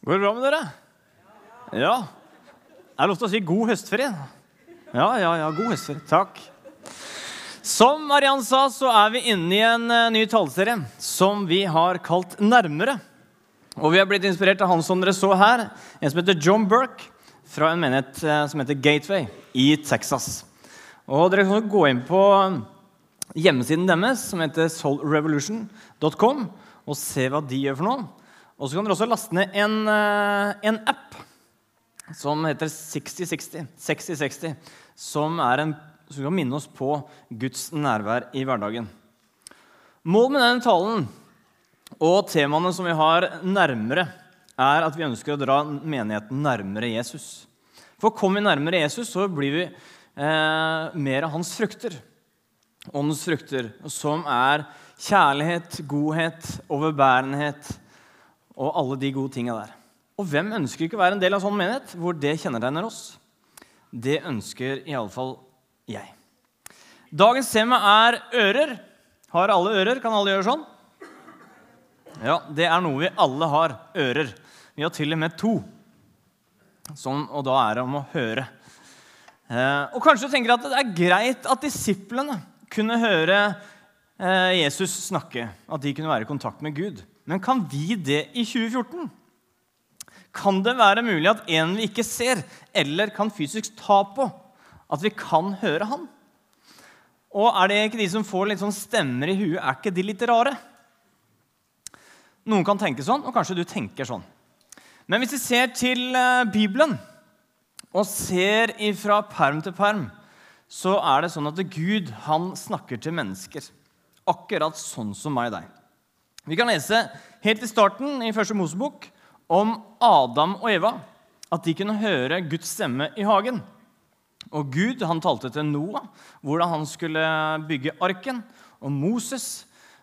Går det bra med dere? Ja. Er det lov til å si god høstferie? Ja, ja, ja, god høstferie. Takk. Som Mariann sa, så er vi inne i en eh, ny taleserie som vi har kalt Nærmere. Og vi har blitt inspirert av han som dere så her, en som heter John Burke, fra en menighet eh, som heter Gateway i Texas. Og dere kan gå inn på hjemmesiden deres, som heter soulrevolution.com, og se hva de gjør for noe. Og så kan dere også laste ned en, eh, en app som heter 6060, 6060 som, er en, som kan minne oss på Guds nærvær i hverdagen. Målet med denne talen og temaene som vi har nærmere, er at vi ønsker å dra menigheten nærmere Jesus. For kommer vi nærmere Jesus, så blir vi eh, mer av hans frukter. Åndens frukter, som er kjærlighet, godhet, overbærenhet og alle de gode tinga der. Og hvem ønsker ikke å være en del av sånn menighet hvor det kjennetegner oss? Det ønsker iallfall jeg. Dagens tema er ører. Har alle ører? Kan alle gjøre sånn? Ja, det er noe vi alle har. Ører. Vi har til og med to. Sånn, og da er det om å høre. Eh, og kanskje du tenker at det er greit at disiplene kunne høre eh, Jesus snakke. At de kunne være i kontakt med Gud. Men kan vi det i 2014? Kan det være mulig at en vi ikke ser eller kan fysisk ta på, at vi kan høre han? Og er det ikke de som får litt sånn stemmer i huet, er ikke de litt rare? Noen kan tenke sånn, og kanskje du tenker sånn. Men hvis vi ser til eh, Bibelen og ser fra perm til perm, så er det sånn at Gud han snakker til mennesker. Akkurat sånn som meg og deg. Vi kan lese helt i starten i første Mosebok om Adam og Eva. At de kunne høre Guds stemme i hagen. Og Gud han talte til Noah hvordan han skulle bygge arken. Og Moses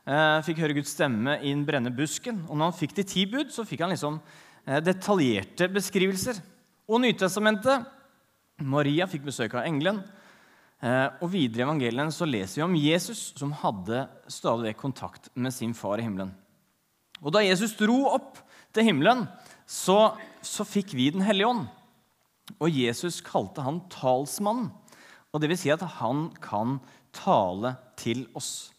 eh, fikk høre Guds stemme i den brennende busken. Og når han fikk de ti bud, så fikk han liksom eh, detaljerte beskrivelser. Og Nytestamentet Maria fikk besøk av engelen. Eh, og videre i evangelien så leser vi om Jesus som hadde stadig kontakt med sin far i himmelen. Og da Jesus dro opp til himmelen, så, så fikk vi Den hellige ånd. Og Jesus kalte han talsmannen. Og det vil si at han kan tale til oss.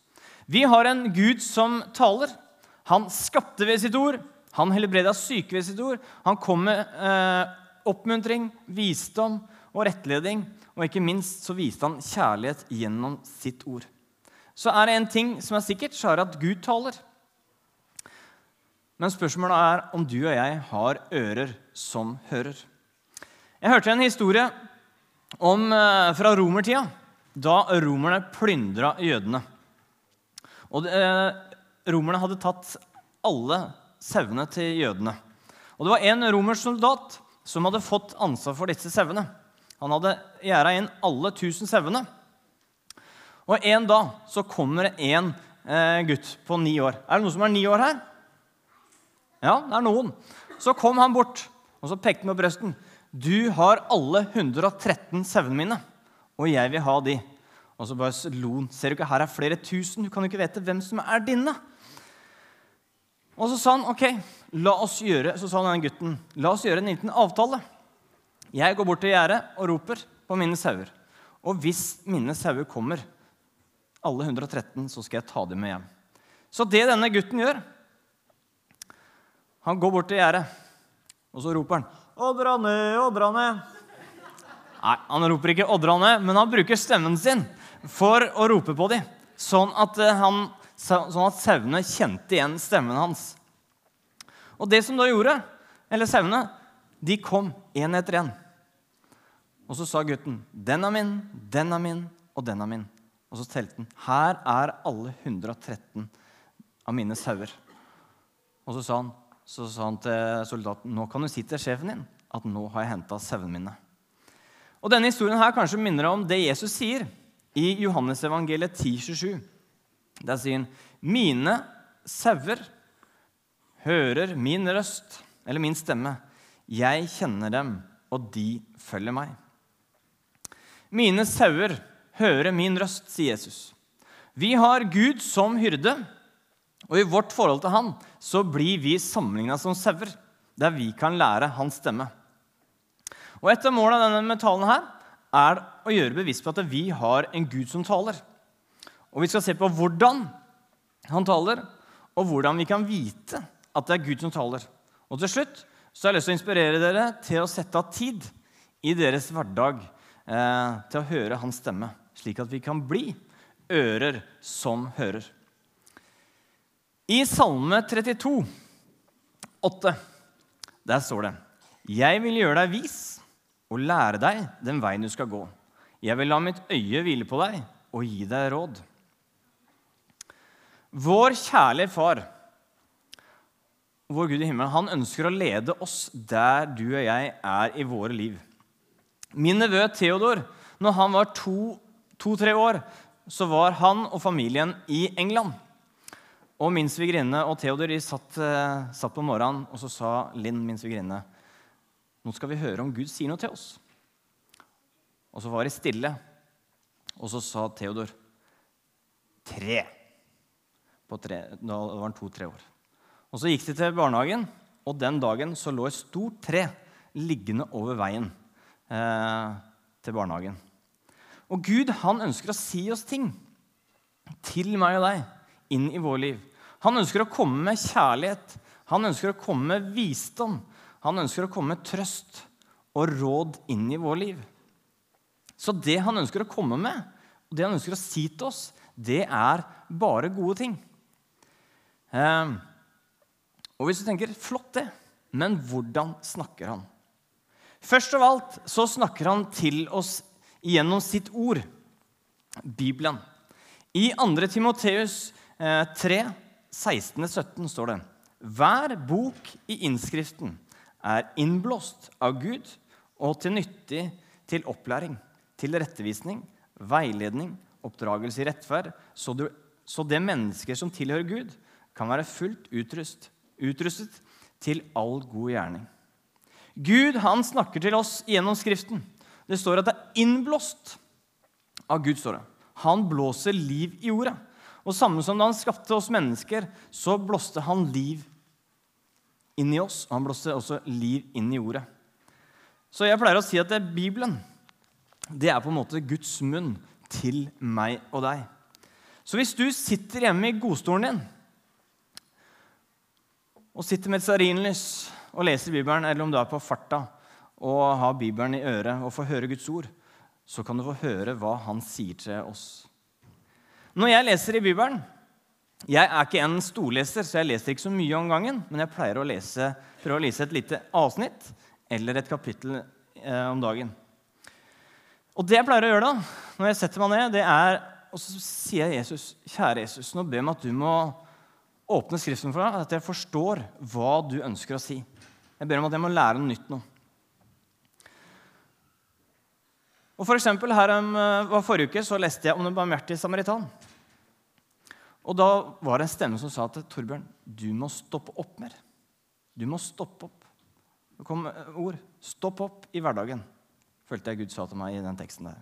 Vi har en Gud som taler. Han skapte ved sitt ord. Han helbreda syke ved sitt ord. Han kom med eh, oppmuntring, visdom og rettledning. Og ikke minst så viste han kjærlighet gjennom sitt ord. Så er det en ting som er sikkert, så er det at Gud taler. Men spørsmålet er om du og jeg har ører som hører. Jeg hørte en historie om, eh, fra romertida, da romerne plyndra jødene. Og eh, Romerne hadde tatt alle sauene til jødene. Og Det var en romersk soldat som hadde fått ansvar for disse sauene. Han hadde gjerda inn alle tusen sauene. Og en dag så kommer det en eh, gutt på ni år. Er det noen som er ni år her? Ja, det er noen. Så kom han bort og så pekte han på brøsten. Du har alle 113 sauene mine, og jeg vil ha de. Og så bare lo han. Ser du ikke, her er flere tusen. Du kan jo ikke vite hvem som er dine. Og så sa han, ok, la oss gjøre, så sa han denne gutten, la oss gjøre en liten avtale. Jeg går bort til gjerdet og roper på mine sauer. Og hvis mine sauer kommer, alle 113, så skal jeg ta dem med hjem. Så det denne gutten gjør Han går bort til gjerdet, og så roper han 'Oddra ned, oddra ned'. Nei, han roper ikke 'oddra ned', men han bruker stemmen sin for å rope på dem. Sånn at, eh, han, sånn at sauene kjente igjen stemmen hans. Og det som da gjorde, eller sauene, de kom én etter én. Og så sa gutten, 'Den er min, den er min, og den er min.' Og så telte han. 'Her er alle 113 av mine sauer.' Og så sa, han, så sa han til soldaten, 'Nå kan du si til sjefen din at nå har jeg henta sauene mine.' Og Denne historien her kanskje minner om det Jesus sier i Johannesevangeliet 10,27. Der sier han, 'Mine sauer hører min røst, eller min stemme.' Jeg kjenner dem, og de følger meg. Mine sauer hører min røst, sier Jesus. Vi har Gud som hyrde, og i vårt forhold til han så blir vi sammenligna som sauer. der vi kan lære hans stemme. Og Et av målene av denne talen her er å gjøre bevisst på at vi har en Gud som taler. Og Vi skal se på hvordan han taler, og hvordan vi kan vite at det er Gud som taler. Og til slutt så har jeg lyst til å inspirere dere til å sette av tid i deres hverdag eh, til å høre hans stemme, slik at vi kan bli ører som hører. I Salme 32, 8, der står det Jeg vil gjøre deg vis og lære deg den veien du skal gå. Jeg vil la mitt øye hvile på deg og gi deg råd. Vår kjærlige far, vår Gud i himmelen, han ønsker å lede oss der du og jeg er i våre liv. Min nevø Theodor, når han var to-tre to, år, så var han og familien i England. Og min svigerinne og Theodor satt, eh, satt, på morgenen, og så sa Linn, min svigerinne, nå skal vi høre om Gud sier noe til oss. Og så var det stille, og så sa Theodor tre. tre da var han to-tre år. Og Så gikk de til barnehagen, og den dagen så lå et stort tre liggende over veien eh, til barnehagen. Og Gud han ønsker å si oss ting til meg og deg inn i vår liv. Han ønsker å komme med kjærlighet, han ønsker å komme med visdom. Han ønsker å komme med trøst og råd inn i vår liv. Så det han ønsker å komme med, og det han ønsker å si til oss, det er bare gode ting. Eh, og hvis du tenker flott, det, men hvordan snakker han? Først av alt så snakker han til oss gjennom sitt ord, Bibelen. I 2. Timoteus 3, 16-17 står det Hver bok i innskriften er innblåst av Gud og til nyttig til opplæring, til rettevisning, veiledning, oppdragelse i rettferd, så, du, så det mennesker som tilhører Gud, kan være fullt utrustet, utrustet til all god gjerning. Gud han snakker til oss gjennom Skriften. Det står at det er innblåst av Gud. står det. Han blåser liv i jorda. Og samme som da han skapte oss mennesker, så blåste han liv inn i oss. Og han blåste også liv inn i jorda. Så jeg pleier å si at det er Bibelen det er på en måte Guds munn til meg og deg. Så hvis du sitter hjemme i godstolen din og sitter med et stearinlys og leser Bibelen, eller om du er på farta og har Bibelen i øret og får høre Guds ord, så kan du få høre hva han sier til oss. Når jeg leser i Bibelen, jeg er ikke en storleser, så jeg leser ikke så mye om gangen, men jeg pleier å lese, prøve å lese et lite avsnitt eller et kapittel eh, om dagen. Og det jeg pleier å gjøre da, når jeg setter meg ned, det er Og så sier jeg Jesus, kjære Jesus, nå ber jeg om at du må åpne Skriften for deg, at jeg forstår hva du ønsker å si. Jeg ber om at jeg må lære noe nytt nå. Og for eksempel, her var Forrige uke så leste jeg om den barmhjertige samaritan. Og da var det en stemme som sa til Torbjørn du må stoppe opp mer. Du må stoppe opp. Det kom eh, ord. Stopp opp i hverdagen, følte jeg Gud sa til meg i den teksten der.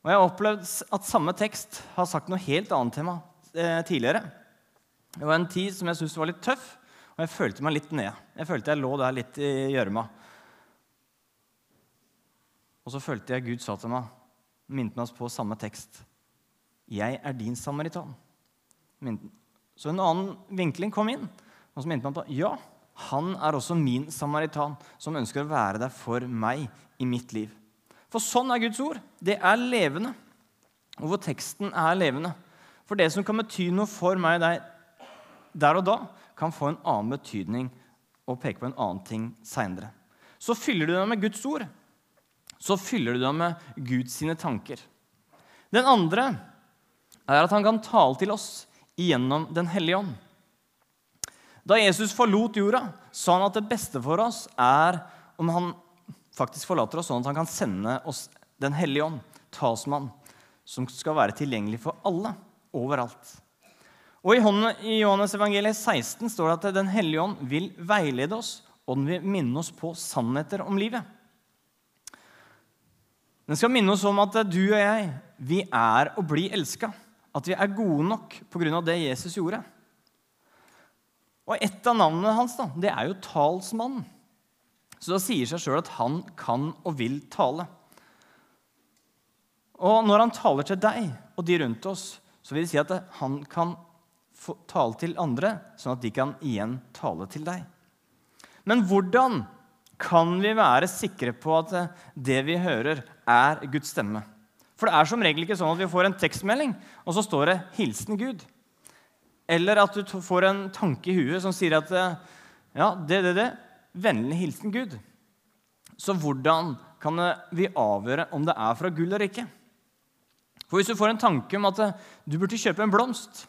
Og Jeg har opplevd at samme tekst har sagt noe helt annet til meg eh, tidligere. Det var en tid som jeg syntes var litt tøff, og jeg følte meg litt nede. Jeg følte jeg lå der litt i gjørma. Og så følte jeg Gud sa til meg, minnet meg på samme tekst. 'Jeg er din samaritan'. Så en annen vinkling kom inn, og så minte man på ja, han er også min samaritan, som ønsker å være der for meg i mitt liv. For sånn er Guds ord. Det er levende. Og hvor teksten er levende. For det som kan bety noe for meg der, der og da, kan få en annen betydning og peke på en annen ting seinere. Så fyller du deg med Guds ord. Så fyller du deg med Guds sine tanker. Den andre er at han kan tale til oss gjennom Den hellige ånd. Da Jesus forlot jorda, sa han at det beste for oss er om han faktisk forlater oss sånn at han kan sende oss Den hellige ånd, talsmann, som skal være tilgjengelig for alle, overalt. Og I Johannes evangeliet 16 står det at Den hellige ånd vil veilede oss, og den vil minne oss på sannheter om livet. Den skal minne oss om at du og jeg, vi er og blir elska at vi er gode nok pga. det Jesus gjorde. Og et av navnene hans da, det er jo talsmannen. Så det sier seg sjøl at han kan og vil tale. Og når han taler til deg og de rundt oss, så vil det si at han kan tale til andre, sånn at de kan igjen tale til deg. Men hvordan kan vi være sikre på at det vi hører, er Guds stemme? For det er som regel ikke sånn at vi får en tekstmelding, og så står det 'Hilsen Gud'. Eller at du får en tanke i huet som sier at ja, det, det, det. Vennlig hilsen Gud. Så hvordan kan vi avgjøre om det er fra Gud eller ikke? For Hvis du får en tanke om at du burde kjøpe en blomst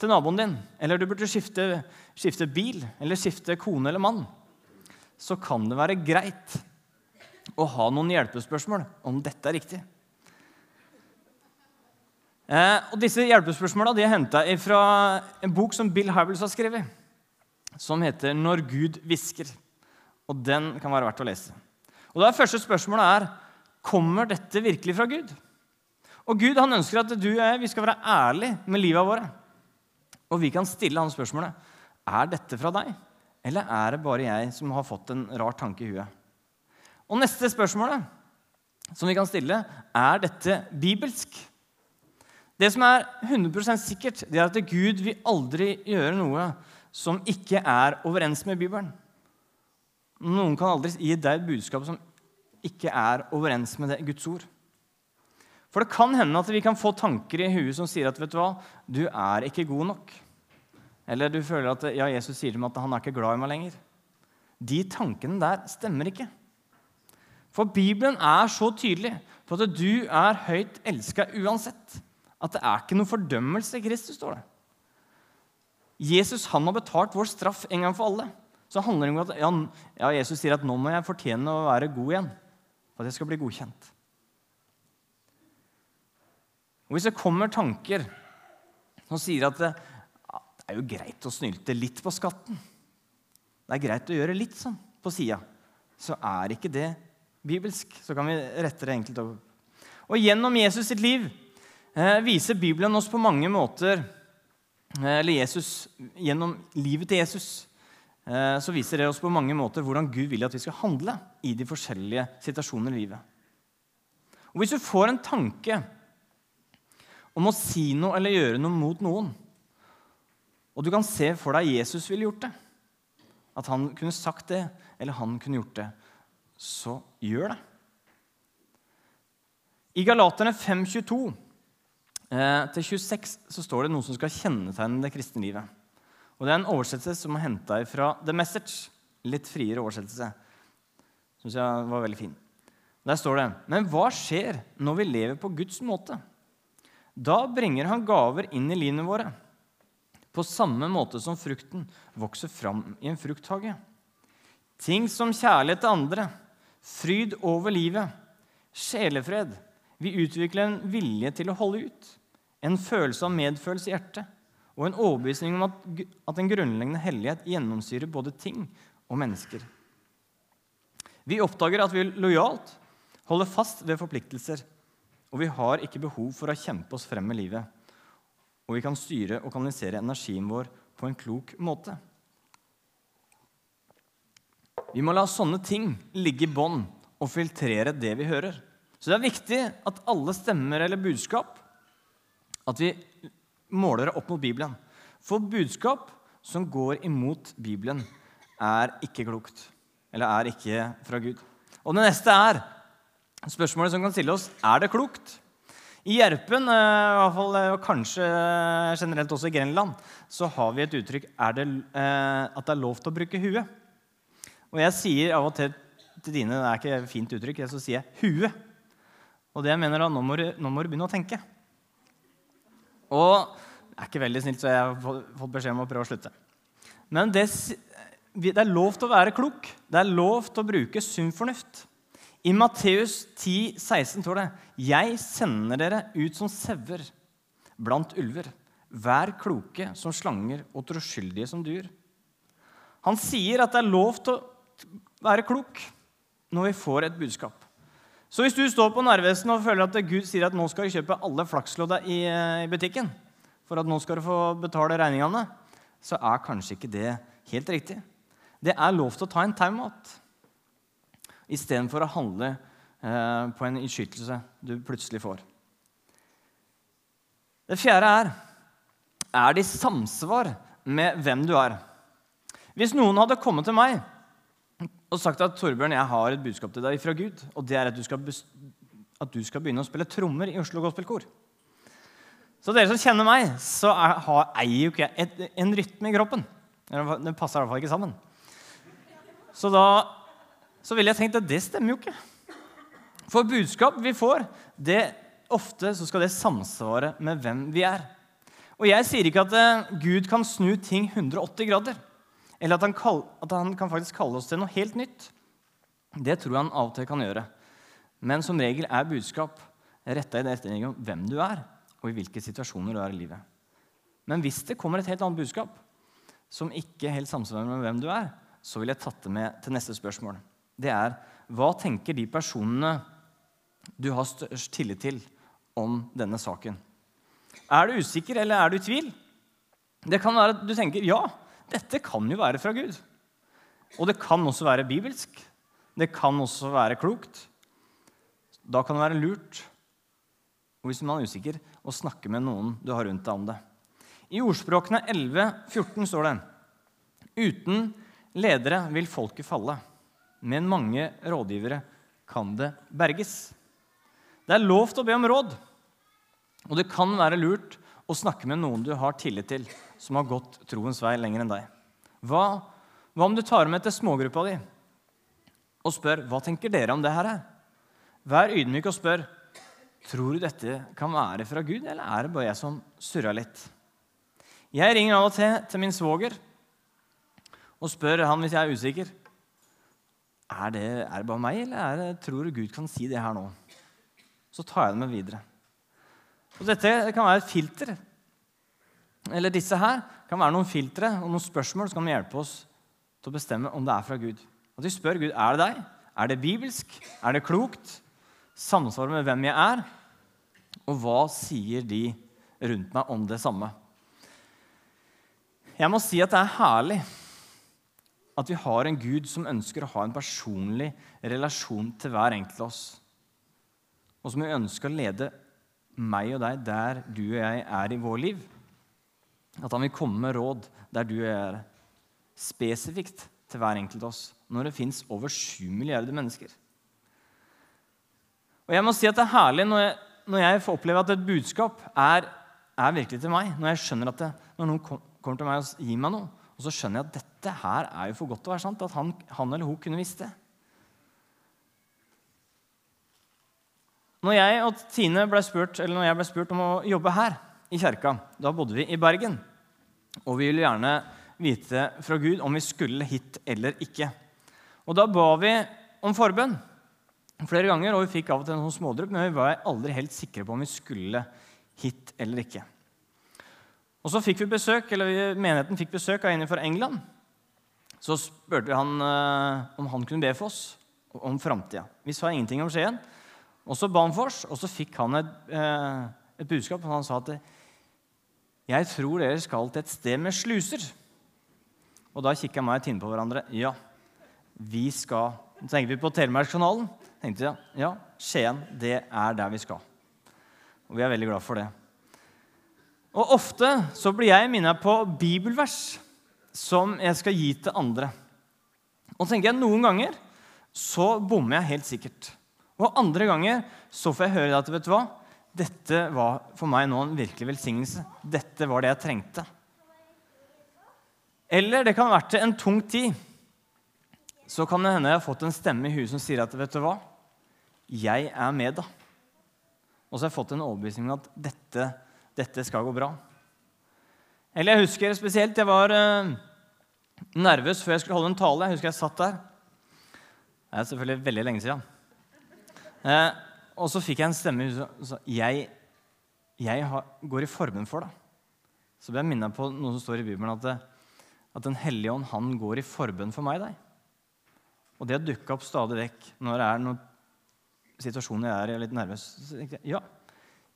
til naboen din, eller du burde skifte, skifte bil eller skifte kone eller mann, så kan det være greit å ha noen hjelpespørsmål om dette er riktig. Eh, og Disse hjelpespørsmåla er henta fra en bok som Bill Hybels har skrevet, som heter 'Når Gud hvisker'. Og Den kan være verdt å lese. Og det Første spørsmålet er kommer dette virkelig fra Gud. Og Gud han ønsker at du og jeg vi skal være ærlige med livet våre. Og vi kan stille han spørsmålet er dette fra deg, eller er det bare jeg som har fått en rar tanke i huet. Og Neste spørsmålet som vi kan stille, er dette bibelsk. Det som er 100% sikkert, det er at Gud vil aldri gjøre noe som ikke er overens med Bibelen. Noen kan aldri gi deg et budskap som ikke er overens med det, Guds ord. For det kan hende at vi kan få tanker i huet som sier at vet du hva, du er ikke god nok. Eller du føler at ja, Jesus sier til meg at han er ikke glad i meg lenger. De tankene der stemmer ikke. For Bibelen er så tydelig på at du er høyt elska uansett at det er ikke noe fordømmelse i Kristus. står det. Jesus han har betalt vår straff en gang for alle. Så handler det om at ja, Jesus sier at nå må jeg fortjene å være god igjen. For at jeg skal bli godkjent. Og Hvis det kommer tanker som sier at det, er jo greit å snylte litt på skatten Det er greit å gjøre litt sånn på sida. Så er ikke det bibelsk. Så kan vi rette det enkelt over. Og gjennom Jesus sitt liv Eh, viser Bibelen oss på mange måter eh, Eller Jesus, gjennom livet til Jesus eh, så viser det oss på mange måter hvordan Gud vil at vi skal handle i de forskjellige situasjonene i livet. Og Hvis du får en tanke om å si noe eller gjøre noe mot noen, og du kan se for deg Jesus ville gjort det, at han kunne sagt det, eller han kunne gjort det, så gjør det. I Galaterne 522 Eh, til 26 så står det noe som skal kjennetegne det kristne livet. Og Det er en oversettelse som er henta fra The Message. Litt friere oversettelse. Syns jeg var veldig fin. Der står det Men hva skjer når vi lever på Guds måte? Da bringer han gaver inn i livene våre, på samme måte som frukten vokser fram i en frukthage. Ting som kjærlighet til andre, fryd over livet, sjelefred. Vi utvikler en vilje til å holde ut en følelse av medfølelse i hjertet og en overbevisning om at, en grunnleggende hellighet gjennomsyrer både ting og mennesker. Vi oppdager at vi lojalt holder fast ved forpliktelser, og vi har ikke behov for å kjempe oss frem med livet. Og vi kan styre og kanalisere energien vår på en klok måte. Vi må la sånne ting ligge i bånn og filtrere det vi hører. Så det er viktig at alle stemmer eller budskap at vi måler det opp mot Bibelen. For budskap som går imot Bibelen, er ikke klokt. Eller er ikke fra Gud. Og det neste er spørsmålet som kan stille oss er det klokt. I Gjerpen, eh, i hvert fall, og kanskje generelt også i Grenland, så har vi et uttrykk det, eh, at det er lov til å bruke huet. Og jeg sier av og til til dine det er ikke et fint uttrykk, så sier jeg 'hue'. Og det jeg mener da, nå må, nå må du begynne å tenke. Og det er ikke veldig snilt, så jeg har fått beskjed om å prøve å slutte. Men det, det er lov til å være klok. Det er lov til å bruke sunn fornuft. I Matteus 10, 16 står det Jeg sender dere ut som sauer blant ulver. Vær kloke som slanger og troskyldige som dyr. Han sier at det er lov til å være klok når vi får et budskap. Så hvis du står på Narvesen og føler at Gud sier at nå skal du kjøpe alle flakslodda eh, i, butikken, for at nå skal du få betale regningene, så er kanskje ikke det Helt riktig. Det er lov til å ta en timeout istedenfor å handle eh, på en innskytelse du plutselig får. Det fjerde er er det i samsvar med hvem du er. Hvis noen hadde kommet til meg og sagt at Torbjørn, jeg har et budskap til deg fra Gud, og det er at du skal, at du skal begynne å spille trommer i Oslo Gospelkor. Så dere som kjenner meg, så er, har, eier jo ikke jeg en rytme i kroppen. Den passer i hvert fall ikke sammen. Så da så ville jeg tenkt at det stemmer jo ikke. For budskap vi får, det ofte så skal det samsvare med hvem vi er. Og jeg sier ikke at eh, Gud kan snu ting 180 grader. Eller at han, kall, at han kan faktisk kalle oss til noe helt nytt. Det tror jeg han av og til kan gjøre. Men som regel er budskap retta i det etterretning om hvem du er, og i hvilke situasjoner du er i livet. Men hvis det kommer et helt annet budskap som ikke helt samsvarer med hvem du er, så vil jeg tatt det med til neste spørsmål. Det er hva tenker de personene du har størst tillit til, om denne saken? Er du usikker, eller er du i tvil? Det kan være at du tenker ja, dette kan jo være fra Gud. Og det kan også være bibelsk. Det kan også være klokt. Da kan det være lurt, og hvis man er usikker, å snakke med noen du har rundt deg om det. I Ordspråkene 11, 14 står det Uten ledere vil folket falle. Med mange rådgivere kan det berges. Det er lov til å be om råd, og det kan være lurt å snakke med noen du har tillit til, som har gått troens vei lenger enn deg. Hva, hva om du tar med til smågruppa di og spør hva tenker dere om det her? Vær ydmyk og spør tror du dette kan være fra Gud, eller er det bare jeg som surrer litt. Jeg ringer av og til til min svoger og spør han hvis jeg er usikker. Er det, er det bare meg, eller det, tror du Gud kan si det her nå? Så tar jeg det med videre. Og Dette kan være et filter. Eller disse her kan være noen filtre og noen spørsmål som kan hjelpe oss til å bestemme om det er fra Gud. At vi spør Gud er det deg. Er det bibelsk? Er det klokt? Samsvarer med hvem jeg er? Og hva sier de rundt meg om det samme? Jeg må si at det er herlig at vi har en Gud som ønsker å ha en personlig relasjon til hver enkelt av oss. Og som ønsker å lede meg og deg der du og jeg er i vår liv. At han vil komme med råd der du og jeg er. Spesifikt til hver enkelt av oss. Når det fins over sju milliarder mennesker. Og jeg må si at det er herlig når jeg, når jeg får oppleve at et budskap er, er, virkelig til meg. Når jeg skjønner at det, når noen kommer til meg og gir meg noe, og så skjønner jeg at dette her er jo for godt til å være sant. At han, han eller hun kunne visst det. Når jeg og Tine ble spurt, eller når jeg ble spurt om å jobbe her i kjerka, da bodde vi i Bergen. Og vi ville gjerne vite fra Gud om vi skulle hit eller ikke. Og da ba vi om forbønn flere ganger, og vi fikk av og til noen smådrypp, men vi var aldri helt sikre på om vi skulle hit eller ikke. Og så fikk vi besøk, eller Menigheten fikk besøk av en fra England. Så spurte vi han uh, om han kunne be for oss om framtida. Vi sa ingenting om Skien. Og så ba han for oss, og så fikk han et, uh, et budskap. og Han sa at 'Jeg tror dere skal til et sted med sluser'. Og da kikka meg og Tine på hverandre. Ja, vi skal Så tenkte vi på Telemarkskanalen. tenkte jeg, Ja, Skien, det er der vi skal. Og vi er veldig glad for det. Og ofte så blir jeg minnet på bibelvers som jeg skal gi til andre. Og tenker jeg noen ganger så bommer jeg helt sikkert. Og andre ganger så får jeg høre at vet du hva? dette var for meg nå en virkelig velsignelse. Dette var det jeg trengte. Eller det kan ha vært en tung tid. Så kan det hende jeg har fått en stemme i huet som sier at vet du hva? Jeg er med, da. Og så har jeg fått en overbevisning om at dette dette skal gå bra. Eller jeg husker spesielt jeg var eh, nervøs før jeg skulle holde en tale. Jeg husker jeg satt der. Det er selvfølgelig veldig lenge siden. Eh, og så fikk jeg en stemme som sa jeg, jeg går i forbund for det. Så ble jeg minnet på noe som står i Bibelen, at, det, at Den hellige ånd han går i forbund for meg. deg. Og det har dukka opp stadig vekk når det er noen situasjoner jeg er litt nervøs. Så tenkte jeg, ja,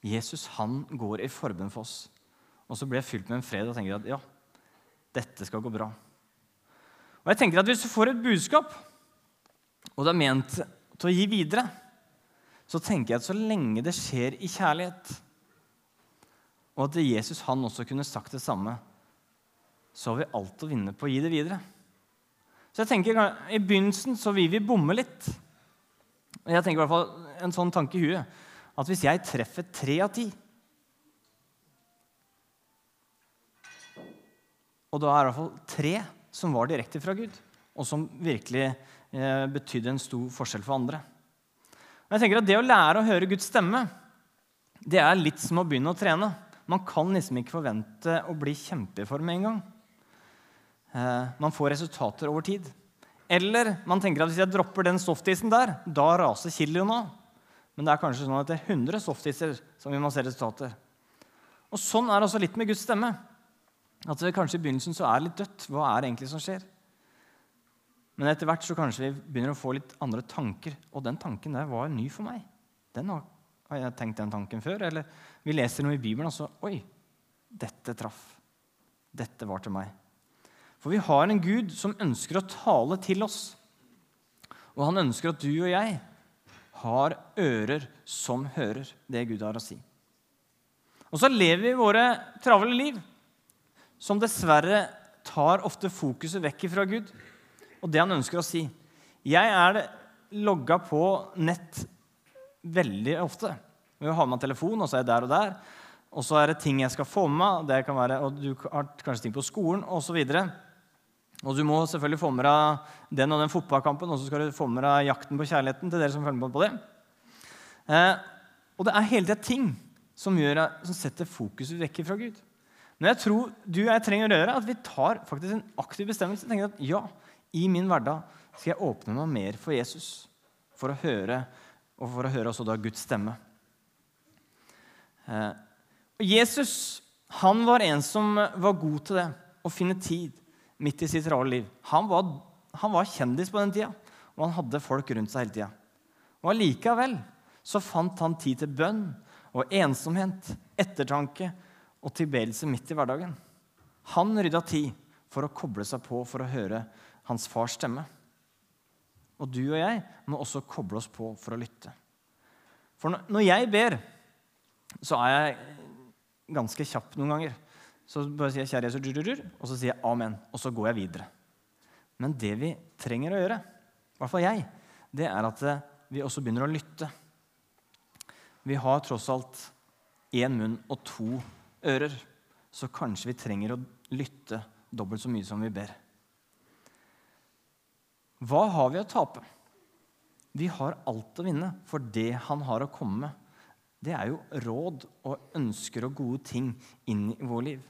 Jesus han går i forbønn for oss. Og så blir jeg fylt med en fred og tenker at ja, dette skal gå bra. Og jeg tenker at Hvis du får et budskap, og det er ment til å gi videre, så tenker jeg at så lenge det skjer i kjærlighet, og at Jesus han også kunne sagt det samme, så har vi alt å vinne på å gi det videre. Så jeg tenker I begynnelsen så vil vi bomme litt. Jeg tenker i hvert fall en sånn tanke i huet at hvis jeg treffer tre av ti Og da er det i hvert fall tre som var direkte fra Gud, og som virkelig eh, betydde en stor forskjell for andre. Og jeg tenker at Det å lære å høre Guds stemme det er litt som å begynne å trene. Man kan liksom ikke forvente å bli kjempeform med en gang. Eh, man får resultater over tid. Eller man tenker at hvis jeg dropper den softisen der, da raser kiloene av. Men det er kanskje sånn at det er 100 softiser som vi må se resultater. Og Sånn er det også litt med Guds stemme. At det kanskje i begynnelsen så er litt dødt. Hva er det egentlig som skjer? Men etter hvert så kanskje vi begynner å få litt andre tanker. Og den tanken der var ny for meg. Den har, har jeg tenkt den tanken før? Eller vi leser noe i Bibelen, og så Oi, dette traff. Dette var til meg. For vi har en Gud som ønsker å tale til oss. Og han ønsker at du og jeg har ører som hører det Gud har å si. Og så lever vi våre travle liv som dessverre tar ofte fokuset vekk fra Gud og det han ønsker å si. Jeg er logga på nett veldig ofte. Jeg har med telefon, og så er jeg der og der. Og så er det ting jeg skal få med meg, det kan være, og du har kanskje ting på skolen osv. Og du må selvfølgelig få med deg den og den fotballkampen, og så skal du få med deg jakten på kjærligheten til dere som følger med på det. Eh, og det er hele tida ting som, gjør, som setter fokuset vekk fra Gud. Men jeg tror du og jeg trenger å gjøre at vi tar faktisk en aktiv bestemmelse. tenker at ja, I min hverdag skal jeg åpne meg mer for Jesus for å høre, og for å høre også da Guds stemme. Eh, og Jesus han var en som var god til det, å finne tid midt i sitt rare liv. Han var, han var kjendis på den tida, og han hadde folk rundt seg hele tida. Og allikevel så fant han tid til bønn og ensomhet, ettertanke og tilbedelse midt i hverdagen. Han rydda tid for å koble seg på for å høre hans fars stemme. Og du og jeg må også koble oss på for å lytte. For når jeg ber, så er jeg ganske kjapp noen ganger. Så bare sier jeg 'Kjære Jesus', og så sier jeg 'Amen', og så går jeg videre. Men det vi trenger å gjøre, i hvert fall jeg, det er at eh, vi også begynner å lytte. Vi har tross alt én munn og to ører, så kanskje vi trenger å lytte dobbelt så mye som vi ber. Hva har vi å tape? Vi har alt å vinne, for det han har å komme med, det er jo råd og ønsker og gode ting inn i vår liv.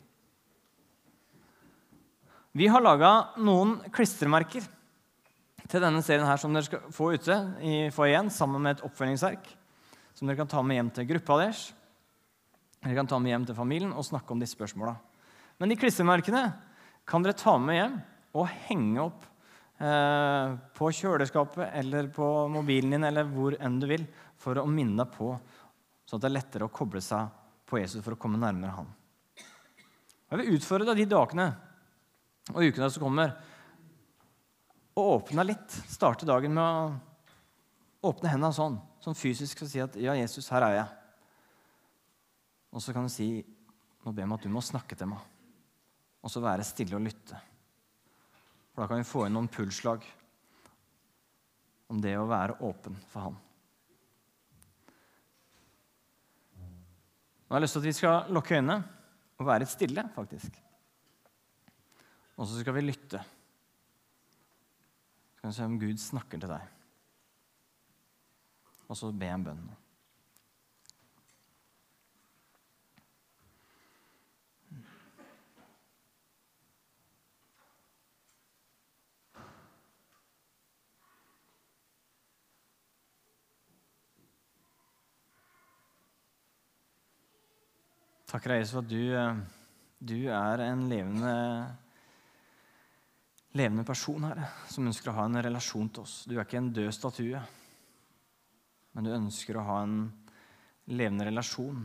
Vi har laga noen klistremerker til denne serien her som dere skal få ute i foajeen sammen med et oppfølgingsverk som dere kan ta med hjem til gruppa deres. Dere kan ta med hjem til familien og snakke om disse spørsmåla. Men de klistremerkene kan dere ta med hjem og henge opp eh, på kjøleskapet eller på mobilen din eller hvor enn du vil, for å minne deg på, sånn at det er lettere å koble seg på Jesus for å komme nærmere han. Jeg vil utfordre deg de dagene og ukene som kommer, å åpne litt. Starte dagen med å åpne hendene sånn, sånn fysisk og si at 'Ja, Jesus, her er jeg'. Og så kan du si Nå ber jeg om at du må snakke til meg. Og så være stille og lytte. For da kan vi få inn noen pulsslag om det å være åpen for Han. Nå har jeg lyst til at vi skal lukke øynene og være litt stille, faktisk. Og så skal vi lytte. Så kan vi se om Gud snakker til deg. Og så be en bønn. Takker deg, Jesus, at du, eh, du er en levende, levende person, her, som ønsker å ha en relasjon til oss. Du er ikke en død statue, men du ønsker å ha en levende relasjon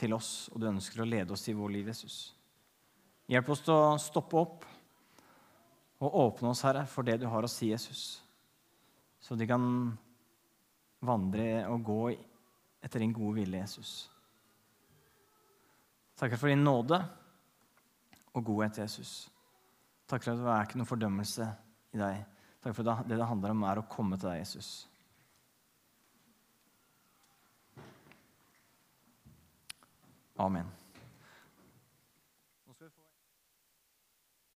til oss, og du ønsker å lede oss i vår liv, Jesus. Hjelp oss til å stoppe opp Og åpne oss, Herre, for det du har å si, Jesus. Så de kan vandre og gå etter din gode vilje, Jesus. Takker for din nåde og godhet, Jesus. Takk for at det er ikke noen fordømmelse i deg. Takk for at det det handler om, er å komme til deg, Jesus. Amen.